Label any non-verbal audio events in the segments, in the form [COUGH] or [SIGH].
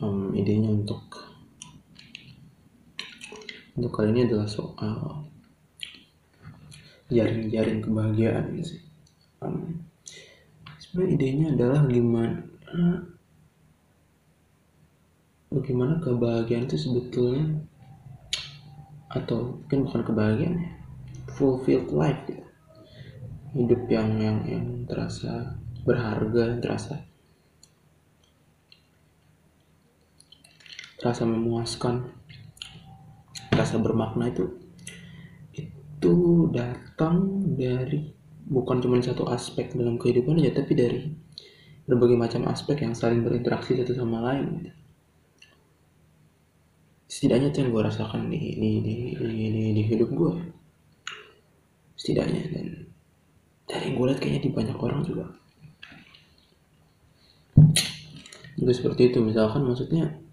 um, idenya untuk untuk kali ini adalah soal jaring-jaring kebahagiaan sih. Um, sebenarnya idenya adalah gimana bagaimana kebahagiaan itu sebetulnya atau mungkin bukan kebahagiaan ya fulfilled life gitu. Hidup yang yang yang terasa berharga terasa terasa memuaskan terasa bermakna itu itu datang dari bukan cuma satu aspek dalam kehidupan aja tapi dari berbagai macam aspek yang saling berinteraksi satu sama lain gitu. Setidaknya itu yang gue rasakan di di di di, di, di hidup gue setidaknya dan dari gue lihat kayaknya di banyak orang juga. Juga seperti itu misalkan maksudnya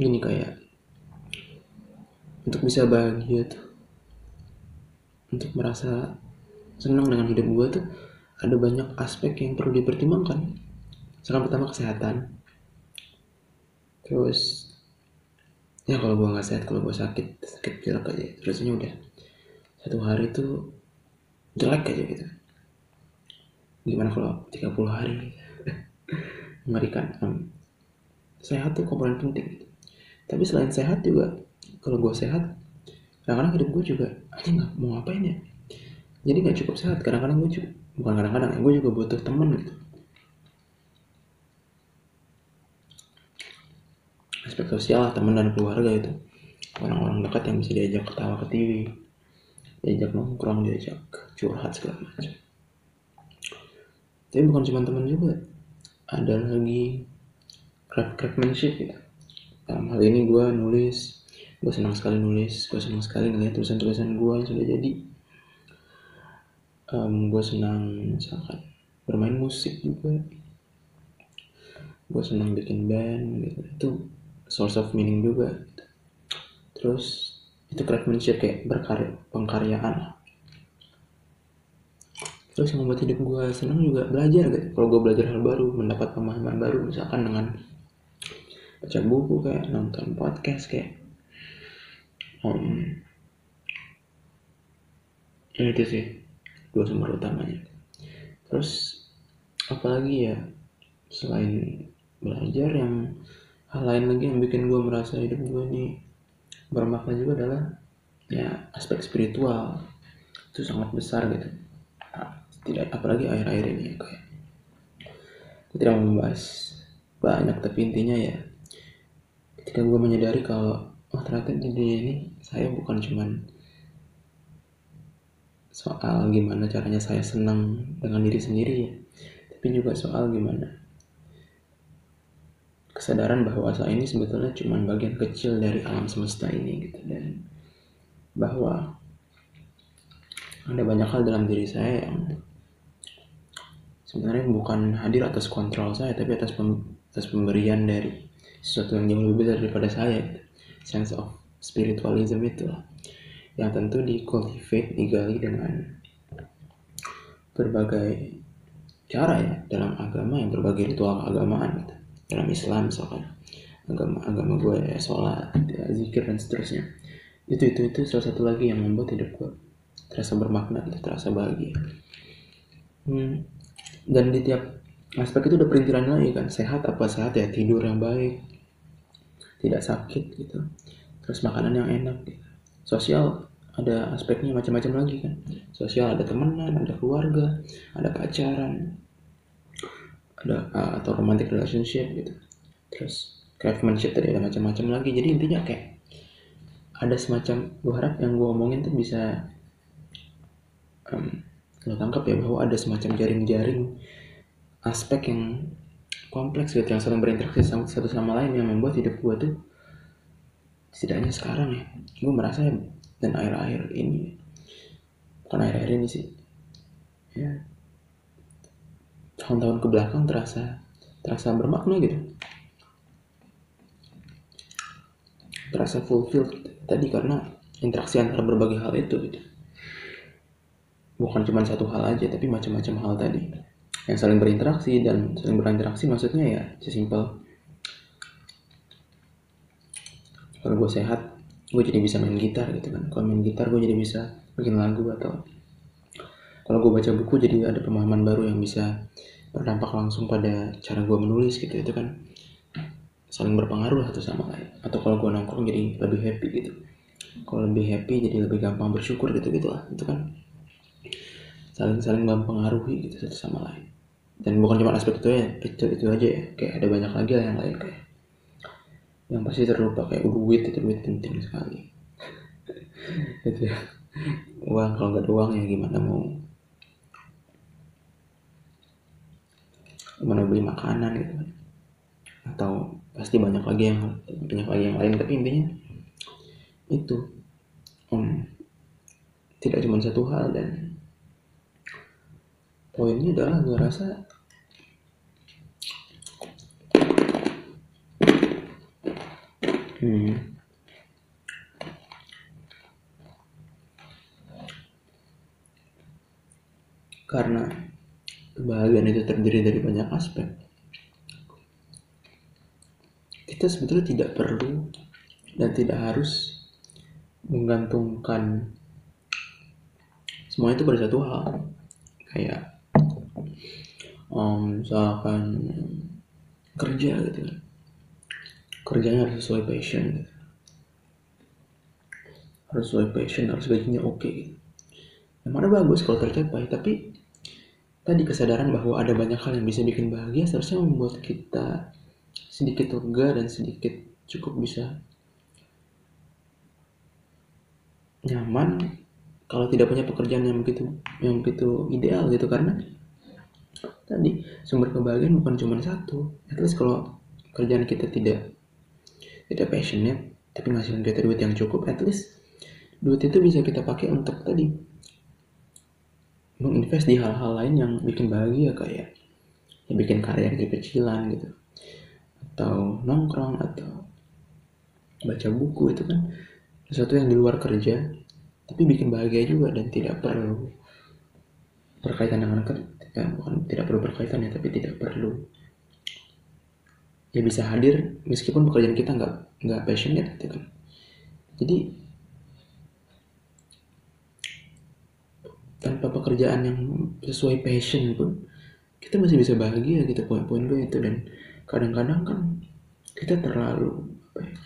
gini kayak untuk bisa bahagia tuh. Untuk merasa senang dengan hidup gue tuh ada banyak aspek yang perlu dipertimbangkan. Misalkan pertama kesehatan. Terus ya kalau gue nggak sehat kalau gue sakit sakit pilek aja terusnya udah. Satu hari tuh jelek aja gitu. Gimana kalau 30 hari? [LAUGHS] Mengerikan. Um, sehat tuh komponen penting gitu. Tapi selain sehat juga kalau gue sehat kadang-kadang hidup gue juga aja nggak mau ngapain ya? Jadi nggak cukup sehat kadang-kadang gue juga bukan kadang-kadang gue juga butuh temen gitu. Aspek sosial teman dan keluarga itu orang-orang dekat yang bisa diajak ketawa ke TV diajak nongkrong diajak curhat segala macam. Tapi bukan cuma teman juga ada lagi craft craftsmanship ya dalam hal ini gue nulis gue senang sekali nulis gue senang sekali ngeliat tulisan-tulisan gue yang sudah jadi. Um, gue senang misalkan bermain musik juga. Gue senang bikin band gitu. Itu source of meaning juga gitu. terus itu craftsmanship kayak berkarya pengkaryaan terus yang membuat hidup gue senang juga belajar gitu. Kalau gue belajar hal baru mendapat pemahaman baru misalkan dengan baca buku kayak nonton podcast kayak um, ya itu sih dua sumber utamanya. Terus apalagi ya selain belajar yang hal lain lagi yang bikin gue merasa hidup gue ini bermakna juga adalah ya aspek spiritual. Itu sangat besar gitu. Nah, tidak apalagi akhir-akhir ini ya kayak gue tidak membahas banyak tapi intinya ya ketika gue menyadari kalau oh ternyata di dunia ini saya bukan cuman soal gimana caranya saya senang dengan diri sendiri ya tapi juga soal gimana kesadaran bahwa saya ini sebetulnya cuma bagian kecil dari alam semesta ini gitu dan bahwa ada banyak hal dalam diri saya yang sebenarnya bukan hadir atas kontrol saya tapi atas pem atas pemberian dari sesuatu yang jauh lebih besar daripada saya gitu. sense of spiritualism itu yang tentu di cultivate digali dengan berbagai cara ya dalam agama yang berbagai ritual keagamaan gitu dalam Islam misalkan agama agama gue ya sholat ya, zikir dan seterusnya itu itu itu salah satu lagi yang membuat hidup gue terasa bermakna gitu terasa bahagia hmm. dan di tiap aspek itu udah perintilan lagi kan sehat apa sehat ya tidur yang baik tidak sakit gitu. Terus makanan yang enak gitu. sosial ada aspeknya macam-macam lagi kan. Sosial ada temenan ada keluarga ada pacaran ada uh, atau romantic relationship gitu. Terus craftsmanship tadi ada macam-macam lagi. Jadi intinya kayak ada semacam gue harap yang gue omongin tuh bisa um, lo tangkap ya bahwa ada semacam jaring-jaring aspek yang kompleks gitu yang saling berinteraksi sama satu sama lain yang membuat hidup gue tuh setidaknya sekarang ya gue merasa dan akhir-akhir ini bukan akhir-akhir ini sih ya tahun-tahun ke belakang terasa terasa bermakna gitu. Terasa fulfilled tadi karena interaksi antara berbagai hal itu gitu. Bukan cuma satu hal aja tapi macam-macam hal tadi yang saling berinteraksi dan saling berinteraksi maksudnya ya sesimpel kalau gue sehat gue jadi bisa main gitar gitu kan. Kalau main gitar gue jadi bisa bikin lagu atau kalau gue baca buku jadi ada pemahaman baru yang bisa berdampak langsung pada cara gue menulis gitu. Itu kan saling berpengaruh satu sama lain. Atau kalau gue nongkrong jadi lebih happy gitu. Kalau lebih happy jadi lebih gampang bersyukur gitu gitu lah. Itu kan saling saling mempengaruhi gitu satu sama lain. Dan bukan cuma aspek itu ya itu itu aja ya. Kayak ada banyak lagi lah yang lain kayak yang pasti terlupa kayak duit itu duit penting sekali. [LAUGHS] Itu ya. Uang kalau nggak ada uang ya gimana mau? Gimana beli makanan gitu kan? Atau pasti banyak lagi yang banyak lagi yang lain tapi intinya itu um, tidak cuma satu hal dan poinnya adalah gue rasa. Hmm, karena kebahagiaan itu terdiri dari banyak aspek. Kita sebetulnya tidak perlu dan tidak harus menggantungkan semua itu pada satu hal. Kayak um, misalkan kerja gitu kan kerjanya harus sesuai passion gitu. harus sesuai passion harus gajinya oke okay, gitu. yang mana bagus kalau tercapai tapi tadi kesadaran bahwa ada banyak hal yang bisa bikin bahagia seharusnya membuat kita sedikit lega dan sedikit cukup bisa nyaman kalau tidak punya pekerjaan yang begitu yang begitu ideal gitu karena tadi sumber kebahagiaan bukan cuma satu. At least kalau kerjaan kita tidak tidak passionate tapi ngasilin kita duit yang cukup at least duit itu bisa kita pakai untuk tadi menginvest di hal-hal lain yang bikin bahagia kayak ya bikin karya kecil-kecilan gitu. Atau nongkrong atau baca buku itu kan sesuatu yang di luar kerja tapi bikin bahagia juga dan tidak perlu berkaitan dengan kerja ya, bukan tidak perlu berkaitan ya tapi tidak perlu. Ya bisa hadir meskipun pekerjaan kita nggak nggak passionate gitu kan. Jadi tanpa pekerjaan yang sesuai passion pun kita masih bisa bahagia gitu poin-poin gue itu. Dan kadang-kadang kan kita terlalu apa ya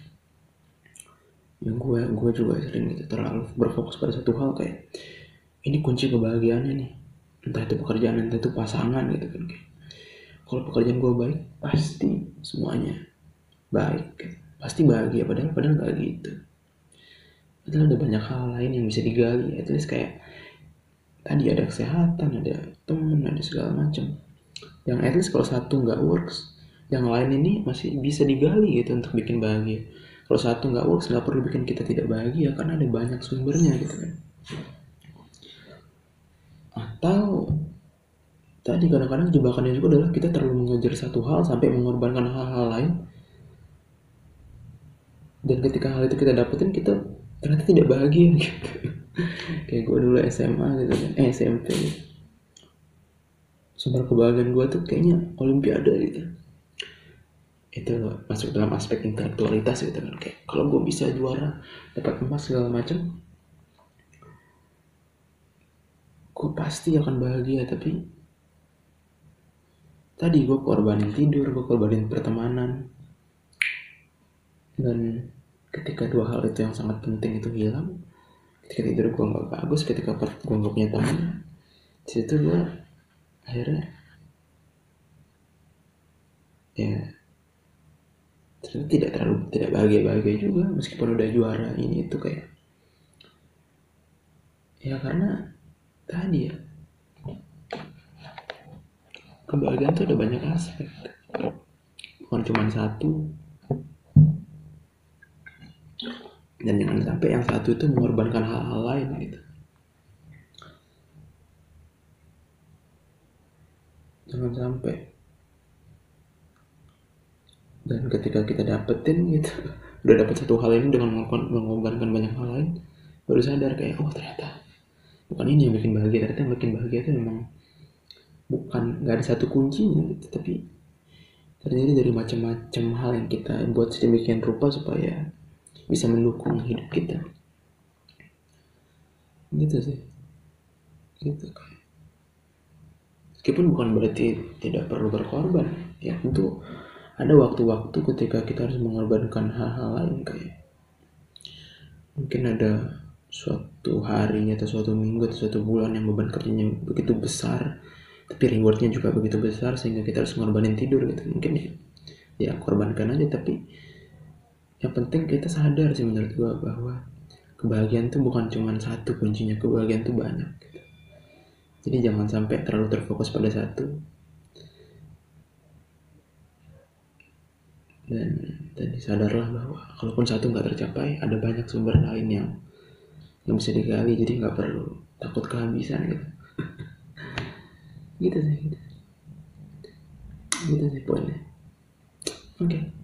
yang gue gue juga sering gitu terlalu berfokus pada satu hal kayak ini kunci kebahagiaannya nih entah itu pekerjaan entah itu pasangan gitu kan kalau pekerjaan gue baik pasti semuanya baik pasti bahagia padahal padahal nggak gitu. Padahal ada banyak hal lain yang bisa digali at least kayak tadi ada kesehatan ada temen ada segala macam. Yang at least kalau satu nggak works yang lain ini masih bisa digali gitu untuk bikin bahagia. Kalau satu nggak works nggak perlu bikin kita tidak bahagia karena ada banyak sumbernya gitu kan atau tadi kadang-kadang jebakannya juga adalah kita terlalu mengejar satu hal sampai mengorbankan hal-hal lain. Dan ketika hal itu kita dapetin kita ternyata tidak bahagia. [LAUGHS] Kayak gue dulu SMA gitu kan eh SMP sumber kebahagiaan gue tuh kayaknya olimpiade gitu. Itu masuk dalam aspek intelektualitas gitu kan. Kayak kalau gue bisa juara dapat emas segala macam gue pasti akan bahagia tapi tadi gue korbanin tidur gue korbanin pertemanan. Dan ketika dua hal itu yang sangat penting itu hilang ketika tidur gue nggak bagus ketika gue nggak punya teman situ gue akhirnya ya ternyata tidak terlalu tidak bahagia bahagia juga meskipun udah juara ini itu kayak ya karena tadi ya? Kebahagiaan tuh ada banyak aspek. Bukan cuma satu. Dan jangan sampai yang satu itu mengorbankan hal-hal lain gitu. Jangan sampai. Dan ketika kita dapetin gitu [LAUGHS] udah dapet satu hal ini dengan mengorbankan banyak hal lain baru sadar kayak oh ternyata bukan ini yang bikin bahagia ternyata yang bikin bahagia itu memang bukan nggak ada satu kuncinya gitu tapi terdiri dari macam-macam hal yang kita buat sedemikian rupa supaya bisa mendukung hidup kita. Gitu sih. Gitu kayak meskipun bukan berarti tidak perlu berkorban ya tentu ada waktu-waktu ketika kita harus mengorbankan hal-hal lain kayak mungkin ada suatu hari atau suatu minggu atau suatu bulan yang beban kerjanya begitu besar tapi rewardnya juga begitu besar sehingga kita harus mengorbanin tidur gitu mungkin ya ya korbankan aja tapi yang penting kita sadar sih menurut gua bahwa kebahagiaan tuh bukan cuma satu kuncinya kebahagiaan tuh banyak gitu. jadi jangan sampai terlalu terfokus pada satu dan tadi sadarlah bahwa kalaupun satu nggak tercapai ada banyak sumber lain yang yang bisa digali jadi nggak perlu. Takut kehabisan gitu. Gitu sih. Gitu, gitu sih poinnya. Oke. okay.